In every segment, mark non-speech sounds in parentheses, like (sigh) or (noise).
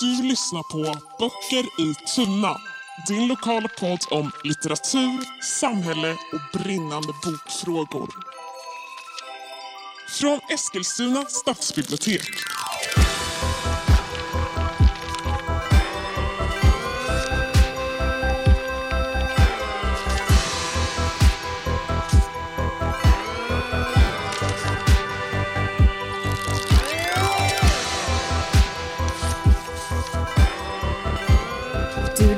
Du lyssnar på Böcker i tunna. Din lokala podd om litteratur, samhälle och brinnande bokfrågor. Från Eskilstuna stadsbibliotek.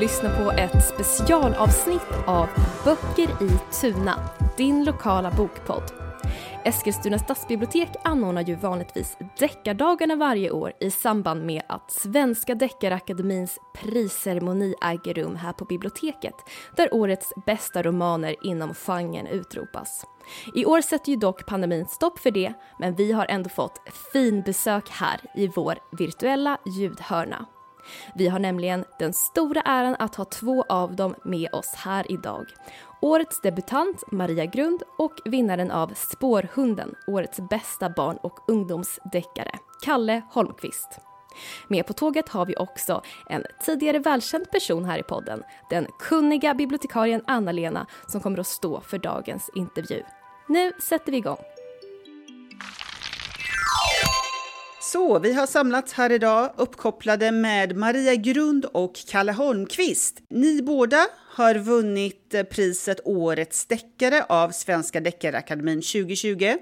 Lyssnar på ett specialavsnitt av Böcker i Tuna, din lokala bokpodd. Eskilstuna stadsbibliotek anordnar ju vanligtvis deckardagarna varje år i samband med att Svenska Deckarakademins prisceremoni äger rum här på biblioteket, där årets bästa romaner inom genren utropas. I år sätter ju dock pandemin stopp för det, men vi har ändå fått fin besök här i vår virtuella ljudhörna. Vi har nämligen den stora äran att ha två av dem med oss här idag. Årets debutant Maria Grund och vinnaren av Spårhunden, årets bästa barn och ungdomsdeckare, Kalle Holmqvist. Med på tåget har vi också en tidigare välkänd person här i podden, den kunniga bibliotekarien Anna-Lena som kommer att stå för dagens intervju. Nu sätter vi igång. Så, vi har samlats här idag uppkopplade med Maria Grund och Kalle Holmqvist. Ni båda har vunnit eh, priset Årets deckare av Svenska Deckarakademin 2020.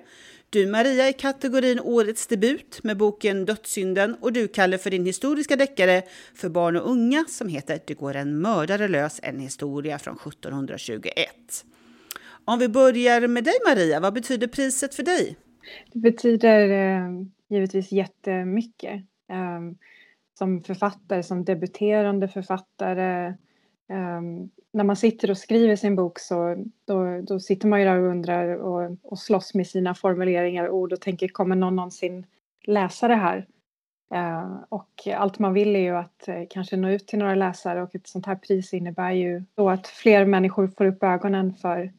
Du Maria i kategorin Årets debut med boken Dödssynden och du Kalle för din historiska deckare för barn och unga som heter Det går en mördare lös, en historia från 1721. Om vi börjar med dig Maria, vad betyder priset för dig? Det betyder eh, givetvis jättemycket. Um, som författare, som debuterande författare. Um, när man sitter och skriver sin bok så då, då sitter man ju där och undrar och, och slåss med sina formuleringar och ord och tänker kommer någon någonsin läsa det här? Uh, och allt man vill är ju att uh, kanske nå ut till några läsare och ett sånt här pris innebär ju då att fler människor får upp ögonen för,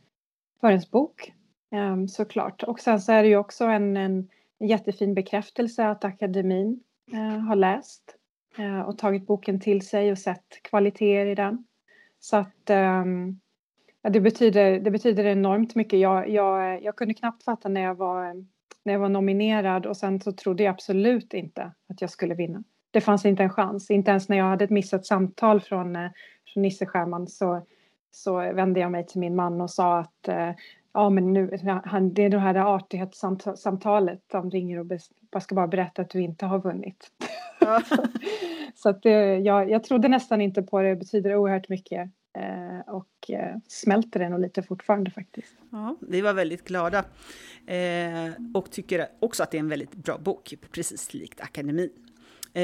för ens bok um, såklart. Och sen så är det ju också en, en jättefin bekräftelse att akademin eh, har läst eh, och tagit boken till sig och sett kvaliteter i den. Så att ehm, ja, det, betyder, det betyder enormt mycket. Jag, jag, jag kunde knappt fatta när jag var när jag var nominerad och sen så trodde jag absolut inte att jag skulle vinna. Det fanns inte en chans, inte ens när jag hade ett missat samtal från, eh, från Nisse Scherman så, så vände jag mig till min man och sa att eh, ja men nu, han, det är det här artighetssamtalet, de ringer och bara ska bara berätta att du inte har vunnit. Ja. (laughs) så att det, jag, jag trodde nästan inte på det, det betyder oerhört mycket Eh, och eh, smälter det nog lite fortfarande faktiskt. Ja, vi var väldigt glada eh, och tycker också att det är en väldigt bra bok, precis likt Akademin.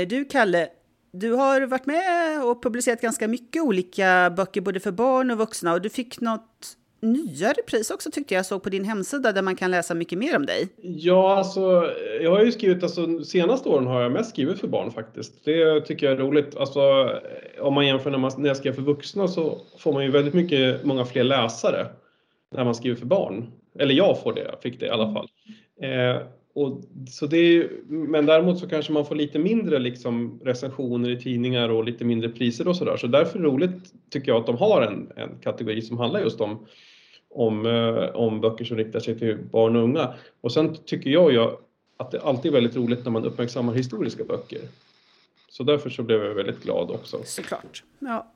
Du Kalle, du har varit med och publicerat ganska mycket olika böcker både för barn och vuxna och du fick något nyare pris också tyckte jag såg på din hemsida där man kan läsa mycket mer om dig. Ja, alltså jag har ju skrivit, alltså senaste åren har jag mest skrivit för barn faktiskt. Det tycker jag är roligt. Alltså om man jämför när, man, när jag skrev för vuxna så får man ju väldigt mycket, många fler läsare när man skriver för barn. Eller jag får det, jag fick det i alla fall. Eh, och, så det är, men däremot så kanske man får lite mindre liksom, recensioner i tidningar och lite mindre priser och sådär. Så därför är det roligt tycker jag att de har en, en kategori som handlar just om om, eh, om böcker som riktar sig till barn och unga. Och sen tycker jag ju att det alltid är väldigt roligt när man uppmärksammar historiska böcker. Så därför så blev jag väldigt glad också. Såklart. Ja.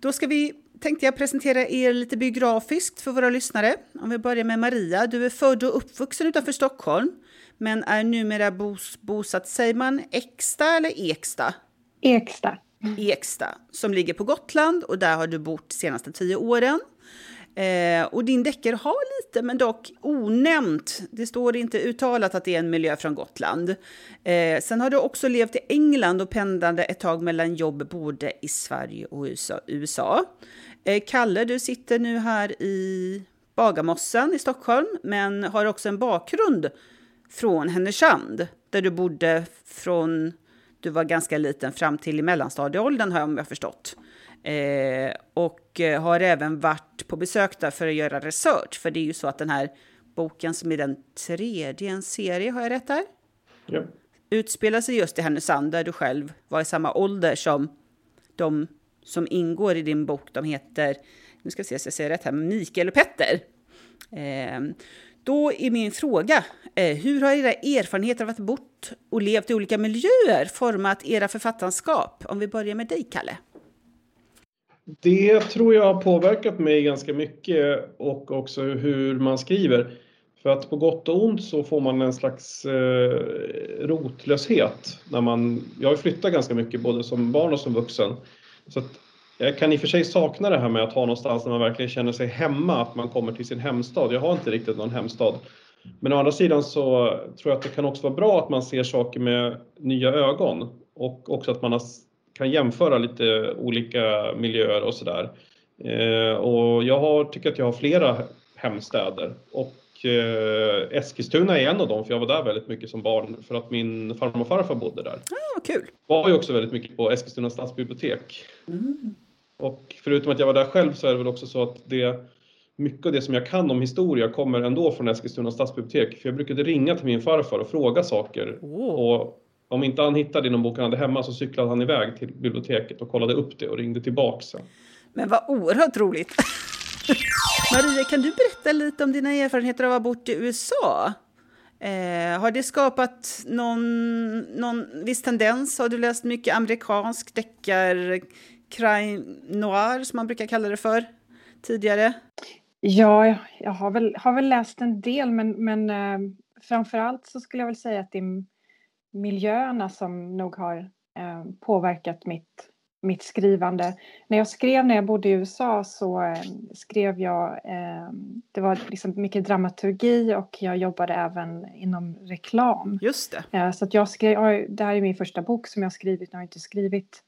Då ska vi, tänkte jag presentera er lite biografiskt för våra lyssnare. Om vi börjar med Maria. Du är född och uppvuxen utanför Stockholm, men är numera bos, bosatt, säger man Eksta eller Eksta? Eksta. Eksta, som ligger på Gotland och där har du bott de senaste tio åren. Eh, och din deckare har lite, men dock onämnt. Det står inte uttalat att det är en miljö från Gotland. Eh, sen har du också levt i England och pendlade ett tag mellan jobb både i Sverige och USA. Eh, Kalle, du sitter nu här i Bagarmossen i Stockholm, men har också en bakgrund från Härnösand, där du bodde från du var ganska liten fram till i mellanstadieåldern har jag förstått. Eh, och eh, har även varit på besök där för att göra research. För det är ju så att den här boken som är den tredje i en serie, har jag rätt där? Ja. utspelar sig just i Härnösand där du själv var i samma ålder som de som ingår i din bok. De heter, nu ska vi se så jag säger rätt här, Mikael och Petter. Eh, då är min fråga, eh, hur har era erfarenheter av att bort och levt i olika miljöer format era författarskap? Om vi börjar med dig, Kalle. Det tror jag har påverkat mig ganska mycket och också hur man skriver. För att på gott och ont så får man en slags eh, rotlöshet. När man, jag har flyttat ganska mycket både som barn och som vuxen. Så att jag kan i och för sig sakna det här med att ha någonstans där man verkligen känner sig hemma, att man kommer till sin hemstad. Jag har inte riktigt någon hemstad. Men å andra sidan så tror jag att det kan också vara bra att man ser saker med nya ögon och också att man har kan jämföra lite olika miljöer och sådär. Eh, och jag har, tycker att jag har flera hemstäder och eh, Eskilstuna är en av dem för jag var där väldigt mycket som barn för att min farmor och farfar bodde där. Ah, kul! Var ju också väldigt mycket på Eskilstuna stadsbibliotek. Mm. Och förutom att jag var där själv så är det väl också så att det mycket av det som jag kan om historia kommer ändå från Eskilstuna stadsbibliotek. För jag brukade ringa till min farfar och fråga saker. Oh. Och om inte han hittade i någon bok han hade hemma så cyklade han iväg till biblioteket och kollade upp det och ringde tillbaka sen. Men vad oerhört roligt! (laughs) Maria, kan du berätta lite om dina erfarenheter av att ha bott i USA? Eh, har det skapat någon, någon viss tendens? Har du läst mycket amerikansk deckar, crime noir som man brukar kalla det för tidigare? Ja, jag har väl, har väl läst en del men, men eh, framförallt så skulle jag väl säga att det är miljöerna som nog har eh, påverkat mitt, mitt skrivande. När jag skrev när jag bodde i USA så eh, skrev jag, eh, det var liksom mycket dramaturgi och jag jobbade även inom reklam. Just det. Så att jag skrev, det här är min första bok som jag skrivit, jag har inte skrivit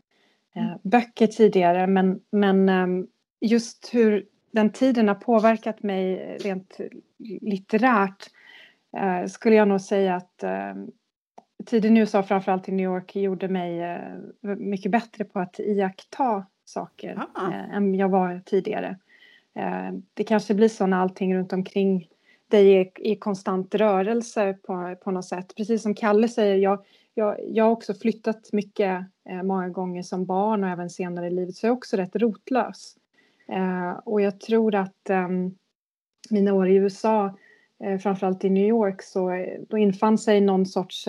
mm. böcker tidigare men, men ehm, just hur den tiden har påverkat mig rent litterärt skulle jag nog säga att eh, tiden i USA, framförallt i New York, gjorde mig eh, mycket bättre på att iaktta saker ah. eh, än jag var tidigare. Eh, det kanske blir så när allting runt omkring dig är i konstant rörelse på, på något sätt. Precis som Kalle säger, jag, jag, jag har också flyttat mycket många gånger som barn och även senare i livet, så jag är också rätt rotlös. Och jag tror att um, mina år i USA, framförallt i New York, så då infann sig någon sorts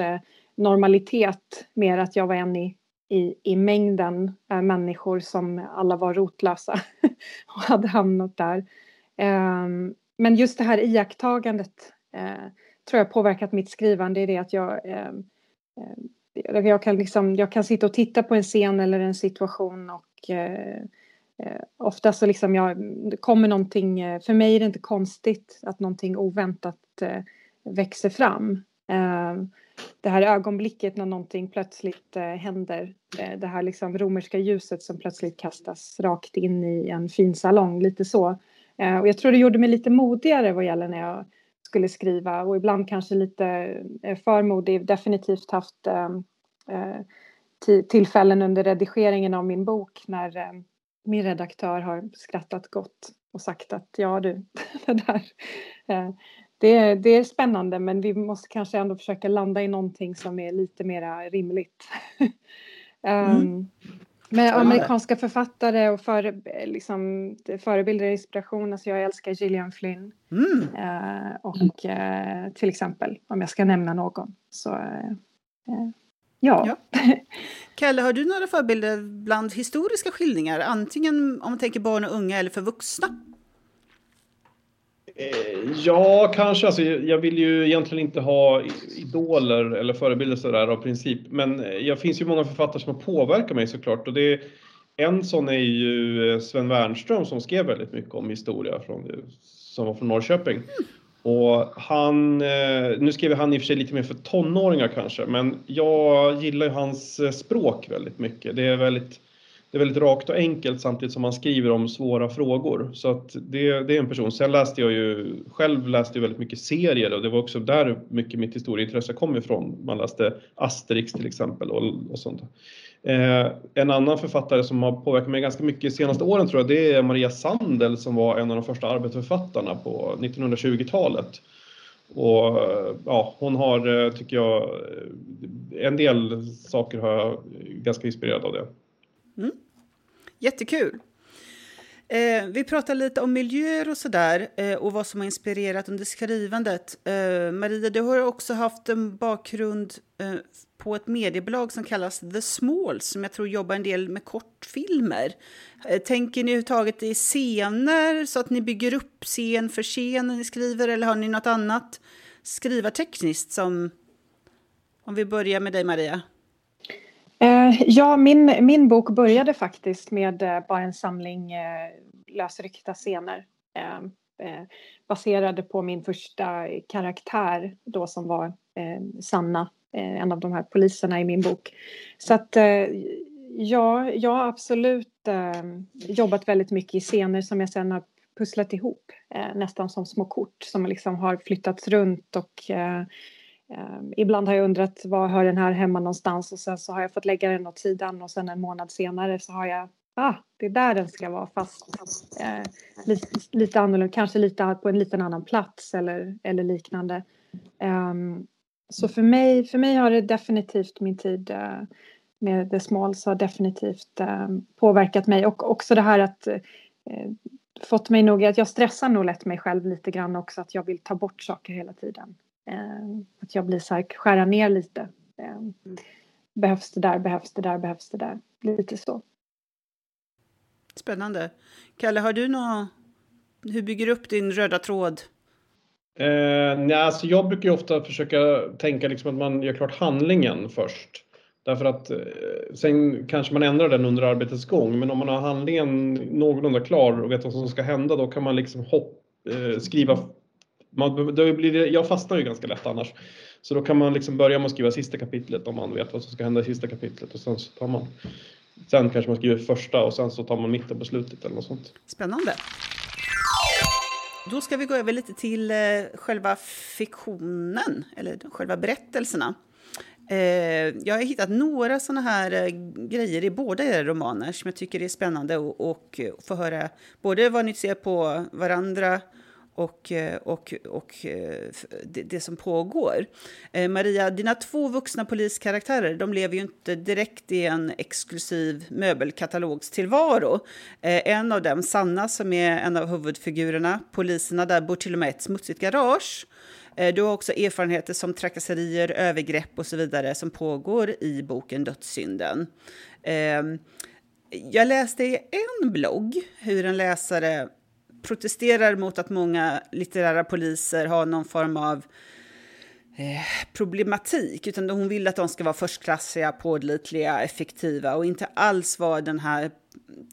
normalitet mer att jag var en i, i, i mängden äh, människor som alla var rotlösa (laughs) och hade hamnat där. Ähm, men just det här iakttagandet äh, tror jag påverkat mitt skrivande i det att jag ehm, ehm, jag kan, liksom, jag kan sitta och titta på en scen eller en situation och eh, eh ofta så liksom jag, kommer någonting, för mig är det inte konstigt att någonting oväntat eh, växer fram. Eh, det här ögonblicket när någonting plötsligt eh, händer. Eh, det här liksom romerska ljuset som plötsligt kastas rakt in i en fin salong, lite så. Eh, och jag tror det gjorde mig lite modigare vad gäller när jag skulle skriva och ibland kanske lite eh, för modig. Definitivt haft ehm, eh, tillfällen under redigeringen av min bok när ehm, min redaktör har skrattat gott och sagt att ja du, (laughs) det där eh, det, är, det är spännande men vi måste kanske ändå försöka landa i någonting som är lite mer rimligt. (laughs) mm. um, med amerikanska författare och för, liksom, förebilder och inspiration, alltså jag älskar Gillian Flynn. Mm. Uh, och uh, till exempel, om jag ska nämna någon, så uh, ja. ja. (laughs) Kalle, har du några förebilder bland historiska skildringar? Antingen om man tänker barn och unga eller för vuxna? Eh, ja, kanske. Alltså, jag vill ju egentligen inte ha idoler eller förebilder sådär av princip. Men eh, det finns ju många författare som har påverkat mig såklart. Och det, en sån är ju eh, Sven Wernström som skrev väldigt mycket om historia från, som var från Norrköping. Och han, nu skriver han i och för sig lite mer för tonåringar kanske, men jag gillar ju hans språk väldigt mycket. Det är väldigt det är väldigt rakt och enkelt samtidigt som han skriver om svåra frågor. Så att det, det är en person. Sen läste jag ju, själv läste jag väldigt mycket serier och det var också där mycket mitt historieintresse kom ifrån. Man läste Asterix till exempel och, och sånt. Eh, en annan författare som har påverkat mig ganska mycket de senaste åren tror jag det är Maria Sandel som var en av de första arbetsförfattarna på 1920-talet. Och ja, hon har, eh, tycker jag, eh, en del saker har jag ganska inspirerad av det. Mm. Jättekul. Eh, vi pratar lite om miljöer och sådär eh, och vad som har inspirerat under skrivandet. Eh, Maria, du har också haft en bakgrund eh, på ett mediebolag som kallas The Smalls som jag tror jobbar en del med kortfilmer. Eh, tänker ni överhuvudtaget i scener så att ni bygger upp scen för scen när ni skriver eller har ni något annat skrivartekniskt som... Om vi börjar med dig Maria. Eh, ja, min, min bok började faktiskt med eh, bara en samling eh, lösryckta scener baserade på min första karaktär då som var Sanna, en av de här poliserna i min bok. Så att ja, jag har absolut jobbat väldigt mycket i scener som jag sen har pusslat ihop nästan som små kort som liksom har flyttats runt och Um, ibland har jag undrat var hör den här hemma någonstans och sen så har jag fått lägga den åt sidan och sen en månad senare så har jag ah, det är där den ska vara fast eh, lite, lite annorlunda, kanske lite på en liten annan plats eller, eller liknande. Um, så för mig, för mig har det definitivt min tid uh, med The Smalls har definitivt uh, påverkat mig och också det här att uh, fått mig nog att jag stressar nog lätt mig själv lite grann också att jag vill ta bort saker hela tiden. Eh, att jag blir så här, skära ner lite. Eh, behövs det där, behövs det där, behövs det där. Lite så. Spännande. Kalle, har du något... Hur bygger du upp din röda tråd? Eh, nej, alltså jag brukar ju ofta försöka tänka liksom att man gör klart handlingen först. Därför att eh, sen kanske man ändrar den under arbetets gång, men om man har handlingen någorlunda klar och vet vad som ska hända, då kan man liksom hopp, eh, skriva man, då blir det, jag fastnar ju ganska lätt annars. Så då kan man liksom börja med att skriva sista kapitlet om man vet vad som ska hända i sista kapitlet och sen så tar man Sen kanske man skriver första och sen så tar man mitten på slutet eller något sånt. Spännande. Då ska vi gå över lite till eh, själva fiktionen, eller själva berättelserna. Eh, jag har hittat några sådana här eh, grejer i båda era romaner som jag tycker är spännande att och få höra både vad ni ser på varandra Eh, och, och, och det, det, som pågår. Eh, Maria, dina två vuxna poliskaraktärer de lever ju inte direkt i en exklusiv möbelkatalogstillvaro. Eh, en av dem, Sanna, som är en av huvudfigurerna, poliserna där bor till och med ett smutsigt garage. Du har också erfarenheter som trakasserier, övergrepp och så vidare som pågår i boken Dödssynden. Jag läste i en blogg hur en läsare protesterar mot att många litterära poliser har någon form av eh, problematik, utan hon vill att de ska vara förstklassiga, pålitliga, effektiva och inte alls vara den här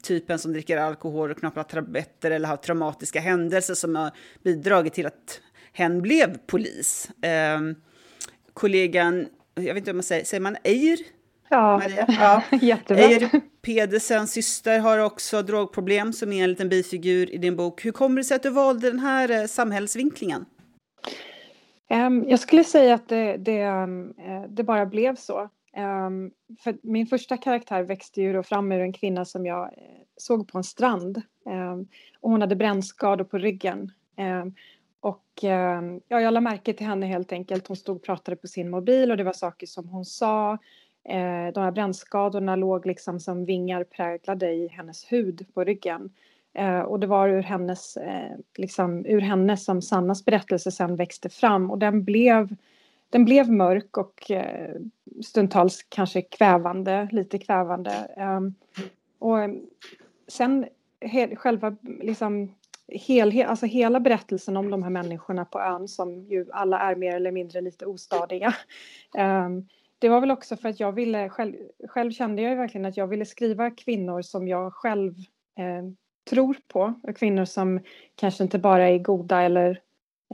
typen som dricker alkohol och knappar tabletter eller har traumatiska händelser som har bidragit till att hen blev polis. Eh, kollegan, jag vet inte om man säger, säger man Eir? Ja, Maria? ja. (laughs) jättebra. Eir Pedersens syster har också drogproblem som är en liten bifigur i din bok. Hur kommer det sig att du valde den här eh, samhällsvinklingen? Ehm, jag skulle säga att det, det, ehm, eh, det bara blev så. Ehm, för min första karaktär växte ju då fram ur en kvinna som jag eh, såg på en strand. och hon hade brännskador på ryggen. och ja, jag lade märke till henne helt enkelt. Hon stod och pratade på sin mobil och det var saker som hon sa Eh, de här brännskadorna låg liksom som vingar präglade i hennes hud på ryggen. Eh, och det var ur hennes, eh, liksom, ur henne som Sannas berättelse sen växte fram och den blev, den blev mörk och eh, stundtals kanske kvävande, lite kvävande. Ehm, och sen he, själva liksom, helhet, alltså hela berättelsen om de här människorna på ön som ju alla är mer eller mindre lite ostadiga. (laughs) Um, ehm, det var väl också för att jag ville, själv, själv kände jag ju verkligen att jag ville skriva kvinnor som jag själv eh, tror på. Kvinnor som kanske inte bara är goda eller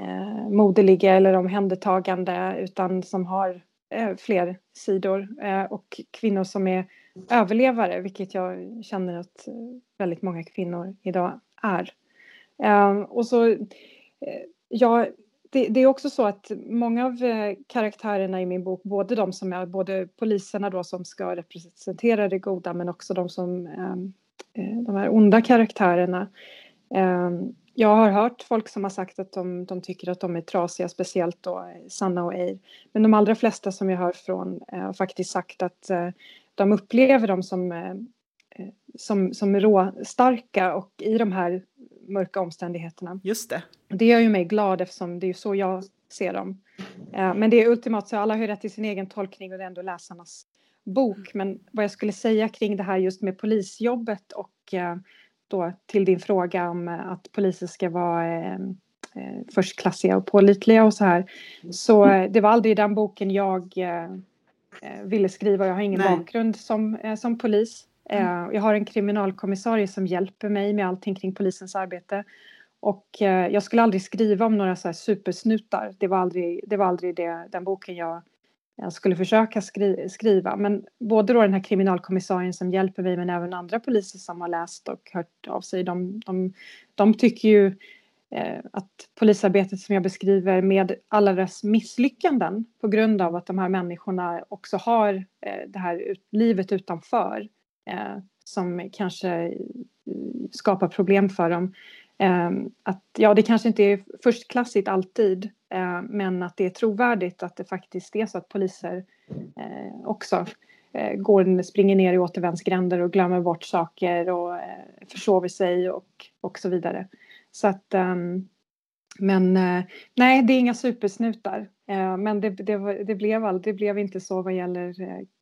eh, moderliga eller omhändertagande utan som har eh, fler sidor. Eh, och kvinnor som är överlevare, vilket jag känner att eh, väldigt många kvinnor idag är. Eh, och så, eh, jag det, det, är också så att många av eh, karaktärerna i min bok, både de som är både poliserna då som ska representera det goda men också de som ehm, eh, de här onda karaktärerna ehm, jag har hört folk som har sagt att de, de tycker att de är trasiga, speciellt då eh, Sanna och Eir. Men de allra flesta som jag hör från har faktiskt sagt att de upplever dem som, som, som råstarka och i de här mörka omständigheterna. Just det. Det gör ju mig glad eftersom det är så jag ser dem. Men det är ultimat så alla har rätt till sin egen tolkning och det är ändå läsarnas bok. Men vad jag skulle säga kring det här just med polisjobbet och eh, då till din fråga om eh, att poliser ska vara eh, förstklassiga och pålitliga och så här. Så det var aldrig den boken jag ville skriva. Jag har ingen Nej. bakgrund som, som polis. Mm. Eh, jag har en kriminalkommissarie som hjälper mig med allting kring polisens arbete. Och eh, jag skulle aldrig skriva om några så här supersnutar. Det var aldrig, det var aldrig det, den boken jag jag skulle försöka skri skriva. Men både då den här kriminalkommissarien som hjälper mig men även andra poliser som har läst och hört av sig. De, de, de tycker ju eh, att polisarbetet som jag beskriver med alla dess misslyckanden på grund av att de här människorna också har det här livet utanför Eh, som kanske eh, skapar problem för dem. Ehm, att ja, det kanske inte är förstklassigt alltid, eh, men att det är trovärdigt att det faktiskt är så att poliser eh, också eh, går, springer ner i återvändsgränder och glömmer bort saker och eh, försover sig och, och så vidare. Så att, ehm, men nej, det är inga supersnutar. Men det, det, det, blev all, det blev inte så vad gäller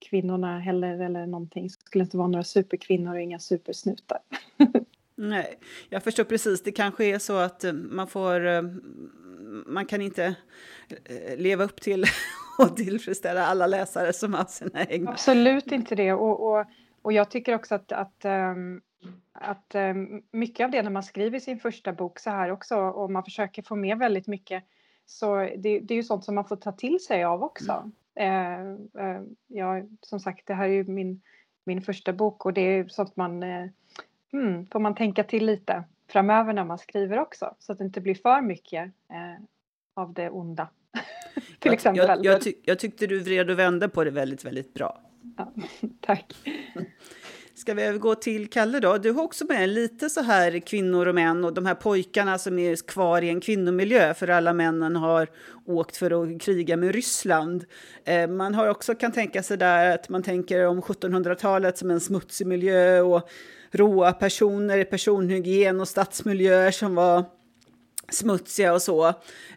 kvinnorna heller eller någonting. Det skulle inte vara några superkvinnor och inga supersnutar. (laughs) Nej, jag förstår precis. Det kanske är så att eh, man får... Eh, man kan inte eh, leva upp till (laughs) och tillfredsställa alla läsare som har sina egna. Absolut inte det. Och, och, och jag tycker också att, att, ehm, att ehm, mycket av det när man skriver sin första bok så här också och man försöker få med väldigt mycket så det, det är ju sånt som man får ta till sig av också. Mm. Eh, ja, som sagt, det här är ju min, min första bok och det är sånt man hmm, får man tänka till lite framöver när man skriver också så att det inte blir för mycket eh, av det onda. (laughs) till jag, exempel. Jag, jag, tyck, jag, tyckte du vred och vände på det väldigt, väldigt bra. Ja, (laughs) tack. Ska vi övergå till Kalle då? Du har också med lite så här kvinnor och män och de här pojkarna som är kvar i en kvinnomiljö för alla männen har åkt för att kriga med Ryssland. Eh, man har också kan tänka sig där att man tänker om 1700-talet som en smutsig miljö och råa personer i personhygien och stadsmiljöer som var smutsiga och så.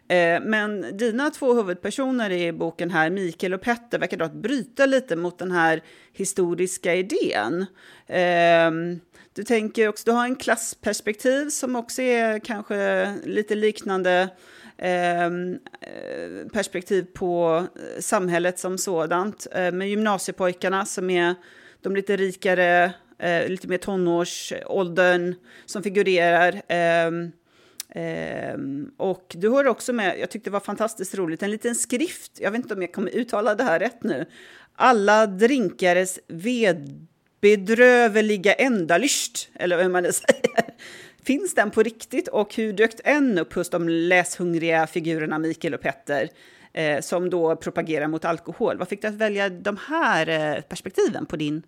Eh, men dina två huvudpersoner i boken här, Mikael och Petter, verkar då bryta lite mot den här historiska idén. Ehm, du tänker också, du har en klassperspektiv som också är kanske lite liknande ehm, eh, perspektiv på samhället som sådant. Eh, med gymnasiepojkarna som är de lite rikare eh, lite mer tonårsåldern som figurerar. Ehm, Um, och du hör också med, jag tyckte det var fantastiskt roligt, en liten skrift, jag vet inte om jag kommer uttala det här rätt nu, alla drinkares vedbedröveliga ändalyst, eller hur man nu säger. (laughs) Finns den på riktigt och hur dök den upp hos de läshungriga figurerna Mikael och Petter? Eh, som då propagerar mot alkohol. Vad fick du att välja de här eh, perspektiven på din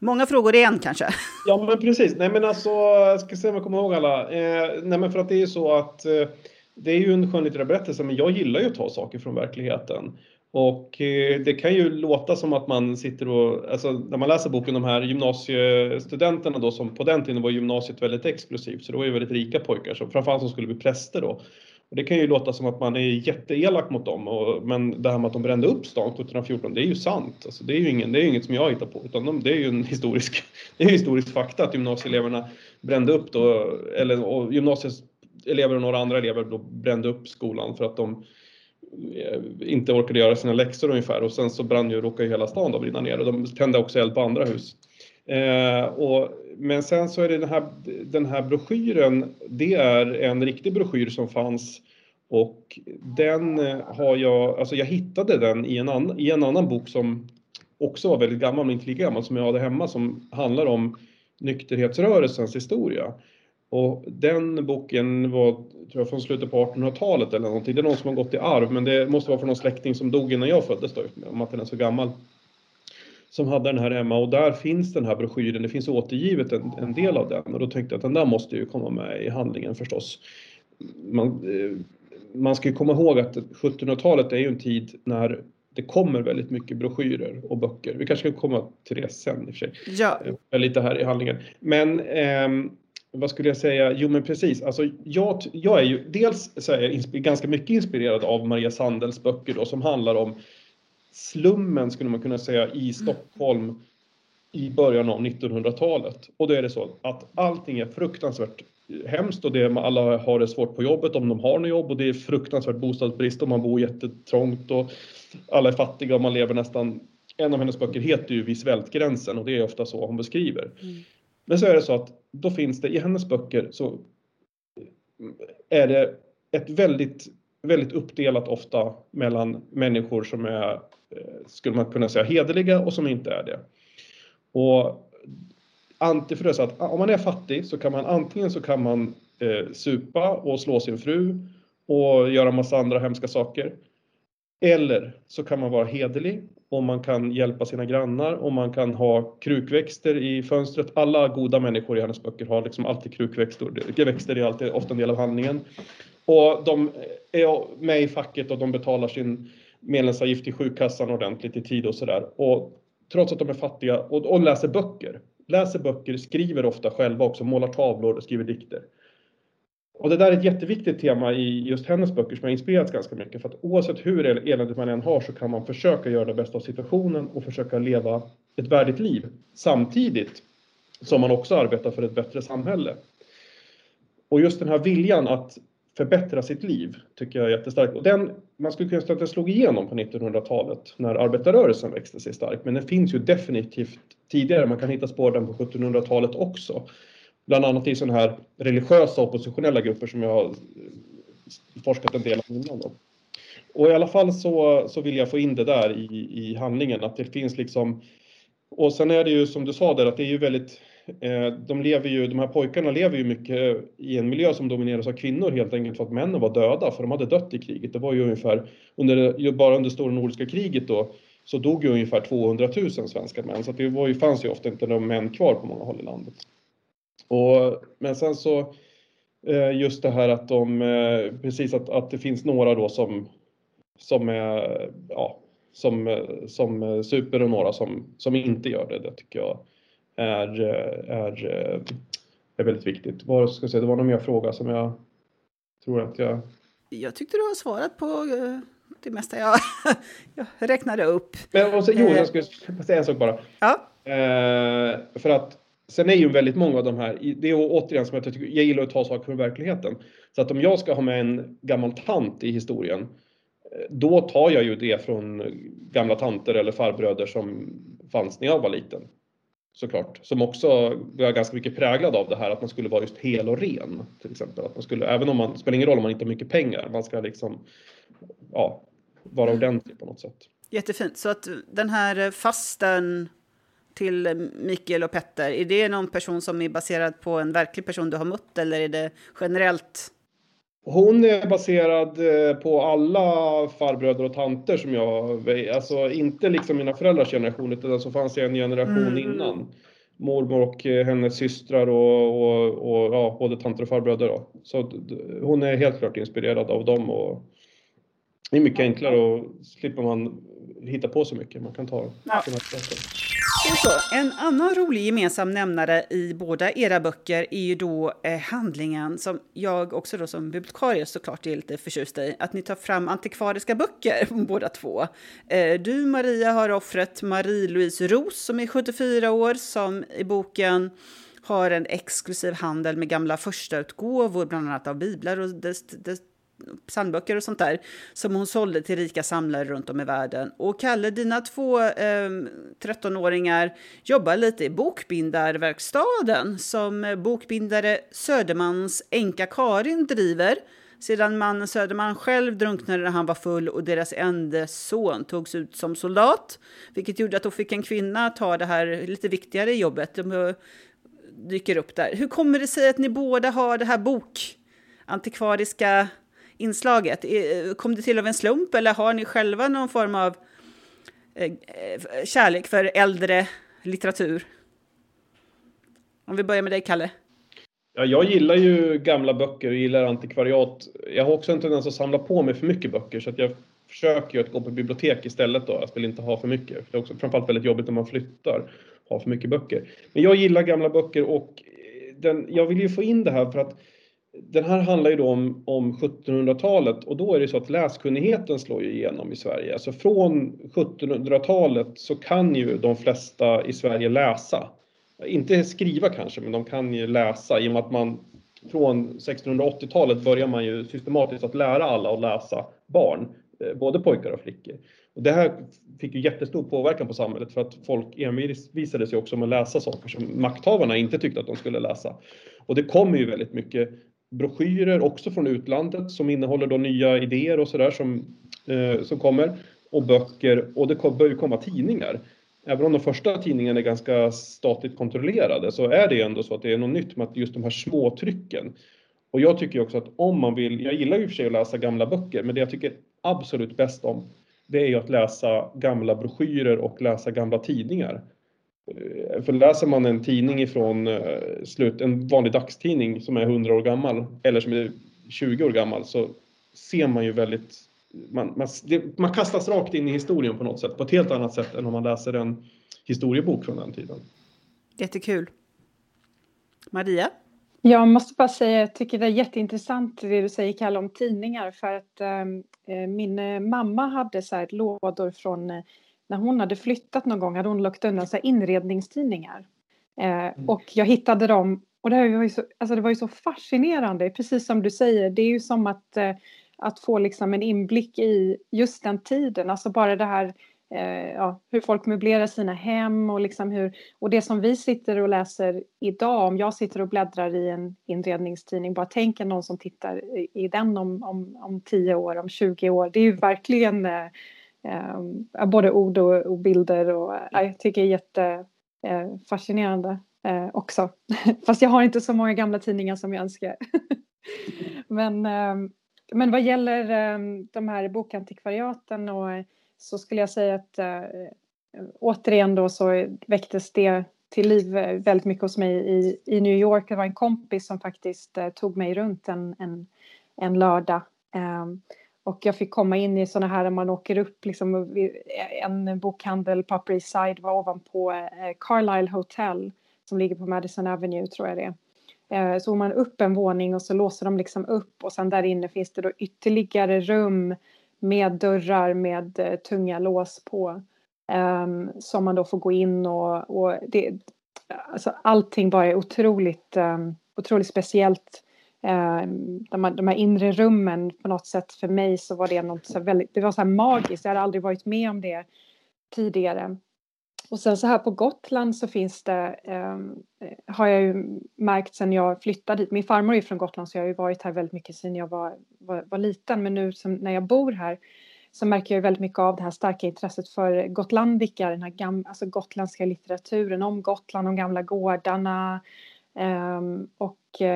Många frågor i en kanske? Ja, men precis. Nej, men alltså, jag ska se om jag kommer ihåg alla. Eh, nej, men för att det är ju så att eh, det är ju en skönlitterär berättelse, men jag gillar ju att ta saker från verkligheten. Och eh, det kan ju låta som att man sitter och, alltså när man läser boken, de här gymnasiestudenterna då som på den tiden var gymnasiet väldigt exklusivt, så det var ju väldigt rika pojkar, som, framförallt som skulle bli präster då. Och det kan ju låta som att man är jätteelak mot dem, och, men det här med att de brände upp stan 1714, det är ju sant. Alltså, det, är ju ingen, det är inget som jag hittar på, utan de, det är ju en historisk, (laughs) det är historisk fakta att gymnasieeleverna brände upp då, eller och gymnasieelever och några andra elever då brände upp skolan för att de eh, inte orkade göra sina läxor ungefär och sen så brann ju, råkade ju hela stan då brinna ner och de tände också eld på andra hus. Eh, och, men sen så är det den här, den här broschyren, det är en riktig broschyr som fanns och den eh, har jag, alltså jag hittade den i en, annan, i en annan bok som också var väldigt gammal men inte lika gammal som jag hade hemma som handlar om nykterhetsrörelsens historia. Och den boken var, tror jag, från slutet på 1800-talet eller någonting. Det är någon som har gått i arv, men det måste vara från någon släkting som dog innan jag föddes då, om att den är så gammal som hade den här hemma och där finns den här broschyren, det finns återgivet en, en del av den och då tänkte jag att den där måste ju komma med i handlingen förstås. Man, eh, man ska ju komma ihåg att 1700-talet är ju en tid när det kommer väldigt mycket broschyrer och böcker. Vi kanske ska komma till det sen i och för sig. Ja. Eh, Lite här i handlingen. Men ehm, vad skulle jag säga? Jo men precis, alltså jag, jag är ju dels så är jag ganska mycket inspirerad av Maria Sandels böcker då som handlar om slummen skulle man kunna säga i Stockholm i början av 1900-talet. Och då är det så att allting är fruktansvärt hemskt och det är, alla har det svårt på jobbet om de har något jobb och det är fruktansvärt bostadsbrist och man bor jättetrångt och alla är fattiga och man lever nästan en av hennes böcker heter ju Vid svältgränsen och det är ofta så hon beskriver. Men så är det så att då finns det i hennes böcker så är det ett väldigt, väldigt uppdelat ofta mellan människor som är, Eh, skulle man kunna säga, hederliga och som inte är det. Och antifrö, är så att ah, om man är fattig så kan man antingen så kan man eh, supa och slå sin fru och göra massa andra hemska saker. Eller så kan man vara hederlig och man kan hjälpa sina grannar och man kan ha krukväxter i fönstret. Alla goda människor i hennes böcker har liksom alltid krukväxter. Växter är alltid ofta en del av handlingen. Och de eh, är med i facket och de betalar sin medlemsavgift i sjukkassan ordentligt i tid och sådär. Och trots att de är fattiga och, och läser böcker. Läser böcker, skriver ofta själva också, målar tavlor och skriver dikter. Och det där är ett jätteviktigt tema i just hennes böcker som har inspirerats ganska mycket. För att oavsett hur eländigt man än har så kan man försöka göra det bästa av situationen och försöka leva ett värdigt liv. Samtidigt som man också arbetar för ett bättre samhälle. Och just den här viljan att förbättra sitt liv tycker jag är jättestarkt. Och den, man skulle kunna säga att den slog igenom på 1900-talet när arbetarrörelsen växte sig stark. Men den finns ju definitivt tidigare. Man kan hitta spår den på 1700-talet också. Bland annat i sådana här religiösa oppositionella grupper som jag har forskat en del om innan. Då. Och i alla fall så, så vill jag få in det där i, i handlingen, att det finns liksom... Och sen är det ju som du sa där, att det är ju väldigt... Eh, de lever ju, de här pojkarna lever ju mycket i en miljö som domineras av kvinnor helt enkelt för att männen var döda, för de hade dött i kriget. Det var ju ungefär, under, bara under stora nordiska kriget då, så dog ju ungefär 200 000 svenska män, så det var ju, fanns ju ofta inte några män kvar på många håll i landet. Och, men sen så eh, just det här att de, eh, precis att, att det finns några då som, som är, ja, som, som super och några som, som inte gör det. Det tycker jag är, eh, är, eh, är väldigt viktigt. Vad ska jag säga, det var någon mer fråga som jag tror att jag... Jag tyckte du har svarat på eh, det mesta jag, (laughs) jag räknade upp. Men och så, jo, jag skulle säga en sak bara. Ja, Eh, för att sen är ju väldigt många av de här, det är återigen som jag, tycker, jag gillar att ta saker från verkligheten. Så att om jag ska ha med en gammal tant i historien, då tar jag ju det från gamla tanter eller farbröder som fanns när jag var liten. Såklart. Som också var ganska mycket präglad av det här att man skulle vara just hel och ren. Till exempel. Att man skulle, även om man, spelar ingen roll om man inte har mycket pengar, man ska liksom ja, vara ordentlig på något sätt. jättefint. Så att den här fasten till Mikael och Petter, är det någon person som är baserad på en verklig person du har mött eller är det generellt? Hon är baserad eh, på alla farbröder och tanter som jag, alltså inte liksom mina föräldrars generation utan så fanns det en generation Mm. innan. Mormor och eh, hennes systrar och, och, och ja, både tanter och farbröder. Då. Så hon är helt klart inspirerad av dem och det är mycket enklare och slipper man hitta på så mycket. Man kan ta Ja. så, en annan rolig gemensam nämnare i båda era böcker är ju då eh, handlingen som jag också då som bibliotekarie såklart är lite förtjust i. Att ni tar fram antikvariska böcker (laughs) båda två. Eh, du Maria har offret Marie-Louise Ros som är 74 år som i boken har en exklusiv handel med gamla förstautgåvor, bland annat av biblar och dess, dess psalmböcker och sånt där som hon sålde till rika samlare runt om i världen. Och Kalle, dina två eh, 13-åringar jobbar lite i bokbindarverkstaden som bokbindare Södermans änka Karin driver sedan mannen Söderman själv drunknade när han var full och deras enda son togs ut som soldat, vilket gjorde att då fick en kvinna ta det här lite viktigare jobbet. De eh, dyker upp där. Hur kommer det sig att ni båda har det här bok antikvariska inslaget? Eh, kom det till av en slump eller har ni själva någon form av eh, eh, kärlek för äldre litteratur? Om vi börjar med dig, Kalle. Ja, jag gillar ju gamla böcker och gillar antikvariat. Jag har också en tendens att samla på mig för mycket böcker så att jag försöker att gå på bibliotek istället då. Jag vill inte ha för mycket. Det är också framförallt väldigt jobbigt när man flyttar, ha för mycket böcker. Men jag gillar gamla böcker och den, jag vill ju få in det här för att den här handlar ju då om, om 1700-talet och då är det så att läskunnigheten slår ju igenom i Sverige. Alltså från 1700-talet så kan ju de flesta i Sverige läsa. Inte skriva kanske, men de kan ju läsa i och med att man från 1680-talet börjar man ju systematiskt att lära alla att läsa barn, eh, både pojkar och flickor. Och det här fick ju jättestor påverkan på samhället för att folk envisades ju också med att läsa saker som makthavarna inte tyckte att de skulle läsa. Och det kommer ju väldigt mycket broschyrer också från utlandet som innehåller då nya idéer och sådär som, eh, som kommer och böcker och det börjar ju komma tidningar. Även om de första tidningarna är ganska statligt kontrollerade så är det ändå så att det är något nytt med just de här småtrycken. Och jag tycker också att om man vill, jag gillar ju för sig att läsa gamla böcker, men det jag tycker absolut bäst om det är ju att läsa gamla broschyrer och läsa gamla tidningar. Eh, för läser man en tidning ifrån eh, slut, en vanlig dagstidning som är 100 år gammal eller som är 20 år gammal så ser man ju väldigt man, man, det, man kastas rakt in i historien på något sätt, på ett helt annat sätt än om man läser en historiebok från den tiden. Jättekul. Maria? Jag måste bara säga, jag tycker det är jätteintressant det du säger Kalle om tidningar för att ehm, eh, min mamma hade så här lådor från eh, när hon hade flyttat någon gång hade hon lagt undan så inredningstidningar. Eh, mm. Och jag hittade dem och det, var ju så, alltså det var ju så fascinerande, precis som du säger. Det är ju som att, eh, att få liksom en inblick i just den tiden, alltså bara det här eh, ja, hur folk möblerar sina hem och, liksom hur, och det som vi sitter och läser idag, om jag sitter och bläddrar i en inredningstidning, bara tänk någon som tittar i, i den om, om, om 10 år, om 20 år, det är ju verkligen eh, eh, både ord och, och, bilder och eh, jag tycker det är jättefascinerande eh, eh, också. (laughs) Fast jag har inte så många gamla tidningar som jag önskar. (laughs) men, ehm, men vad gäller ehm, de här bokantikvariaten och så skulle jag säga att äh, återigen då så väcktes det till liv väldigt mycket hos mig i, i New York. Det var en kompis som faktiskt tog mig runt en, en, en lördag. Och jag fick komma in i sådana här där man åker upp, liksom, en bokhandel på Upper East Side var ovanpå äh, Carlisle Hotel som ligger på Madison Avenue tror jag det är. Eh, så går man upp en våning och så låser de liksom upp och sen där inne finns det då ytterligare rum med dörrar med eh, tunga lås på. Um, som man då får gå in och, och det, alltså allting bara är otroligt, um, otroligt speciellt. Ehm, de, här, de här inre rummen på något sätt för mig så var det något så väldigt, det var så här magiskt, jag hade aldrig varit med om det tidigare. Och sen så här på Gotland så finns det, eh, har jag ju märkt sen jag flyttade hit. Min farmor är från Gotland så jag har ju varit här väldigt mycket sen jag var, var, var liten. Men nu som, när jag bor här så märker jag väldigt mycket av det här starka intresset för gotlandika, den här gam, alltså gotländska litteraturen om Gotland, de gamla gårdarna. Um, och uh,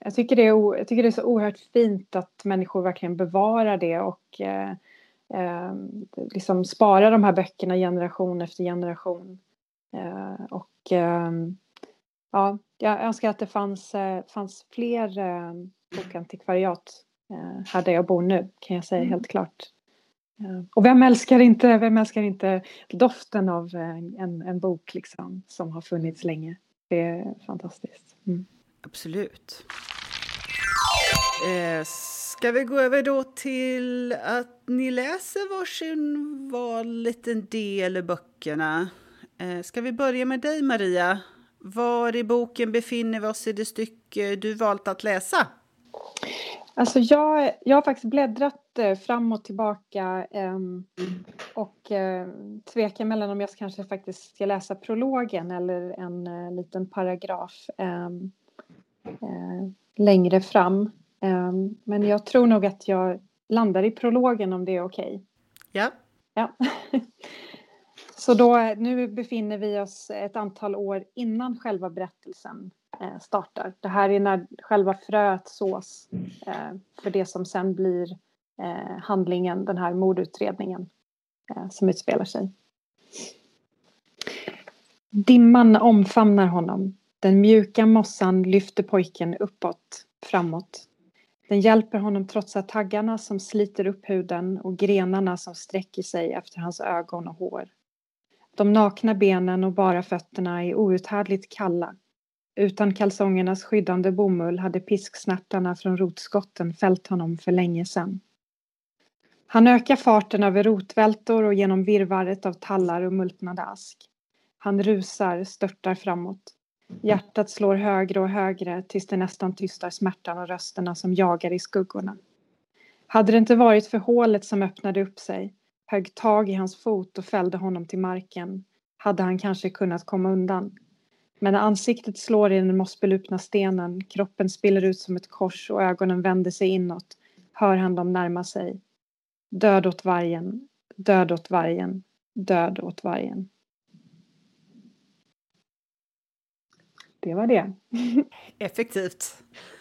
jag, tycker det är, jag tycker det är så oerhört fint att människor verkligen bevarar det och eh, liksom spara de här böckerna generation efter generation. Eh, och eh, ja, jag önskar att det fanns, eh, fanns fler eh, bokantikvariat eh, här där jag bor nu, kan jag säga mm. helt klart. Eh, och vem älskar inte, vem älskar inte doften av en, en bok liksom, som har funnits länge? Det är fantastiskt. Mm. Absolut. Eh, Ska vi gå över då till att ni läser varsin var liten del i böckerna? Eh, ska vi börja med dig Maria? Var i boken befinner vi oss i det stycke du valt att läsa? Alltså jag, jag har faktiskt bläddrat eh, fram och tillbaka eh, och eh, tvekar mellan om jag kanske faktiskt ska läsa prologen eller en eh, liten paragraf ehm, eh, längre fram. Um, men jag tror nog att jag landar i prologen om det är okej. Okay. Ja. ja. (laughs) Så då, nu befinner vi oss ett antal år innan själva berättelsen eh, startar. Det här är när själva fröet sås eh, för det som sen blir eh, handlingen, den här mordutredningen Eh, som utspelar sig. Dimman omfamnar honom. Den mjuka mossan lyfter pojken uppåt, framåt. Den hjälper honom trotsa taggarna som sliter upp huden och grenarna som sträcker sig efter hans ögon och hår. De nakna benen och bara fötterna är outhärdligt kalla. Utan kalsongernas skyddande bomull hade pisksnärtarna från rotskotten fällt honom för länge sedan. Han ökar farten över rotvältor och genom virvaret av tallar och multnade ask. Han rusar, störtar framåt. Hjärtat slår högre och högre tills det nästan tystar smärtan och rösterna som jagar i skuggorna. Hade det inte varit för hålet som öppnade upp sig, högg tag i hans fot och fällde honom till marken, hade han kanske kunnat komma undan. Men när ansiktet slår i den mossbelupna stenen, kroppen spiller ut som ett kors och ögonen vänder sig inåt, hör han dem närma sig. Död åt vargen, död åt vargen, död åt vargen. Det var det. (laughs) Effektivt.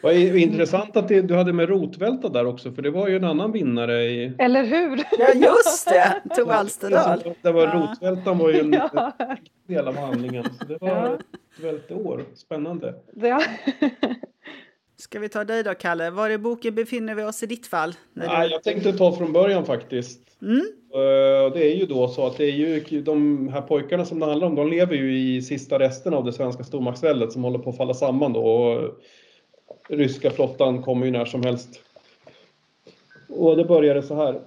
Vad intressant att det, du hade med rotvälta där också, för det var ju en annan vinnare i... Eller hur? Ja, just det! Tove Alsterdal. Det var. Rotvältan var ju en Ja. del av handlingen, så det var Ja. ett välteår. Spännande. Ja. Ska vi ta dig då, Kalle? Var i boken befinner vi oss i ditt fall? Nej, du... jag tänkte ta från början faktiskt. Mm? Eh, Det är ju då så att det är ju de här pojkarna som det handlar om, de lever ju i sista resten av det svenska stormaktsväldet som håller på att falla samman då. Och ryska flottan kommer ju när som helst. Och det började så här.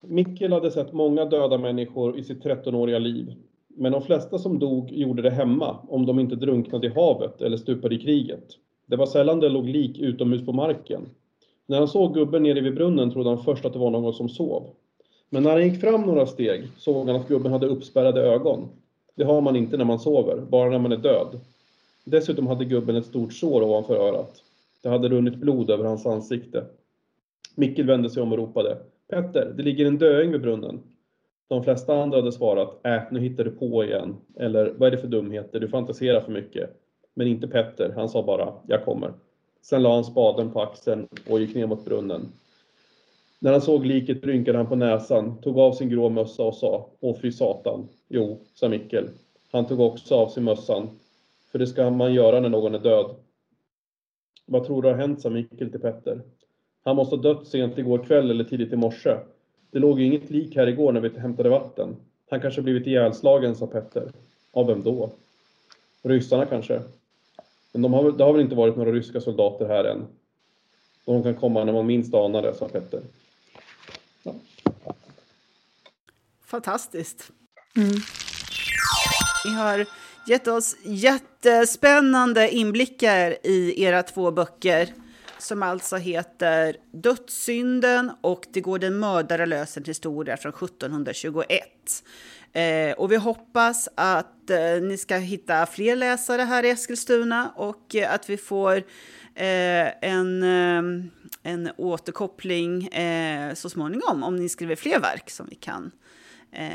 Mikkel hade sett många döda människor i sitt 13-åriga liv. Men de flesta som dog gjorde det hemma, om de inte drunknade i havet eller stupade i kriget. Det var sällan det låg lik utomhus på marken. När han såg gubben nere vid brunnen trodde han först att det var någon som sov. Men när han gick fram några steg såg han att gubben hade uppspärrade ögon. Det har man inte när man sover, bara när man är död. Dessutom hade gubben ett stort sår ovanför örat. Det hade runnit blod över hans ansikte. Mikkel vände sig om och ropade. Petter, det ligger en döing vid brunnen. De flesta andra hade svarat, äh, nu hittar du på igen. Eller, vad är det för dumheter, du fantiserar för mycket. Men inte Petter, han sa bara, jag kommer. Sen la han spaden på axeln och gick ner mot brunnen. När han såg liket rynkade han på näsan, tog av sin grå mössa och sa, åh fy satan. Jo, sa Mikkel. Han tog också av sig mössan, för det ska man göra när någon är död. Vad tror du har hänt, sa Mikkel till Petter. Han måste ha dött sent igår kväll eller tidigt i morse. Det låg ju inget lik här igår när vi hämtade vatten. Han kanske blivit ihjälslagen, sa Petter. Av vem då? Ryssarna kanske. Men de har, väl- det har väl inte varit några ryska soldater här än? De kan komma när man minst anar det, sa Petter. Fantastiskt. Mm. Ni har gett oss jättespännande inblickar i era två böcker som alltså heter Dödssynden och Det går den mördare lösen historia från 1721. Eh, och vi hoppas att eh, ni ska hitta fler läsare här i Eskilstuna och eh, att vi får eh, en, eh, en återkoppling eh, så småningom om ni skriver fler verk som vi kan eh,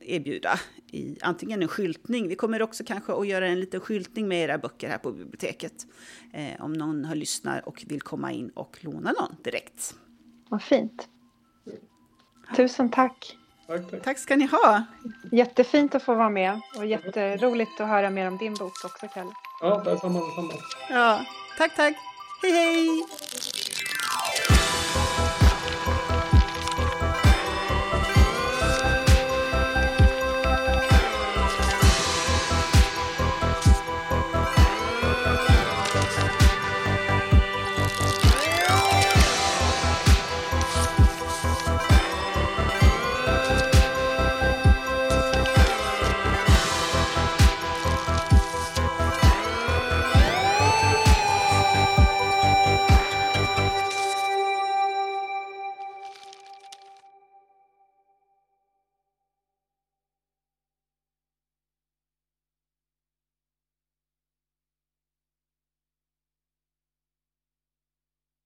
erbjuda i antingen en skyltning. Vi kommer också kanske att göra en liten skyltning med era böcker här på biblioteket. Eh, om någon har lyssnat och vill komma in och låna någon direkt. Vad fint. Tusen tack. Tack, tack. Tack ska ni ha! Jättefint att få vara med och jätteroligt att höra mer om din bok också, Kalle. Ja, detsamma, detsamma. Ja, tack, tack! Hej, hej!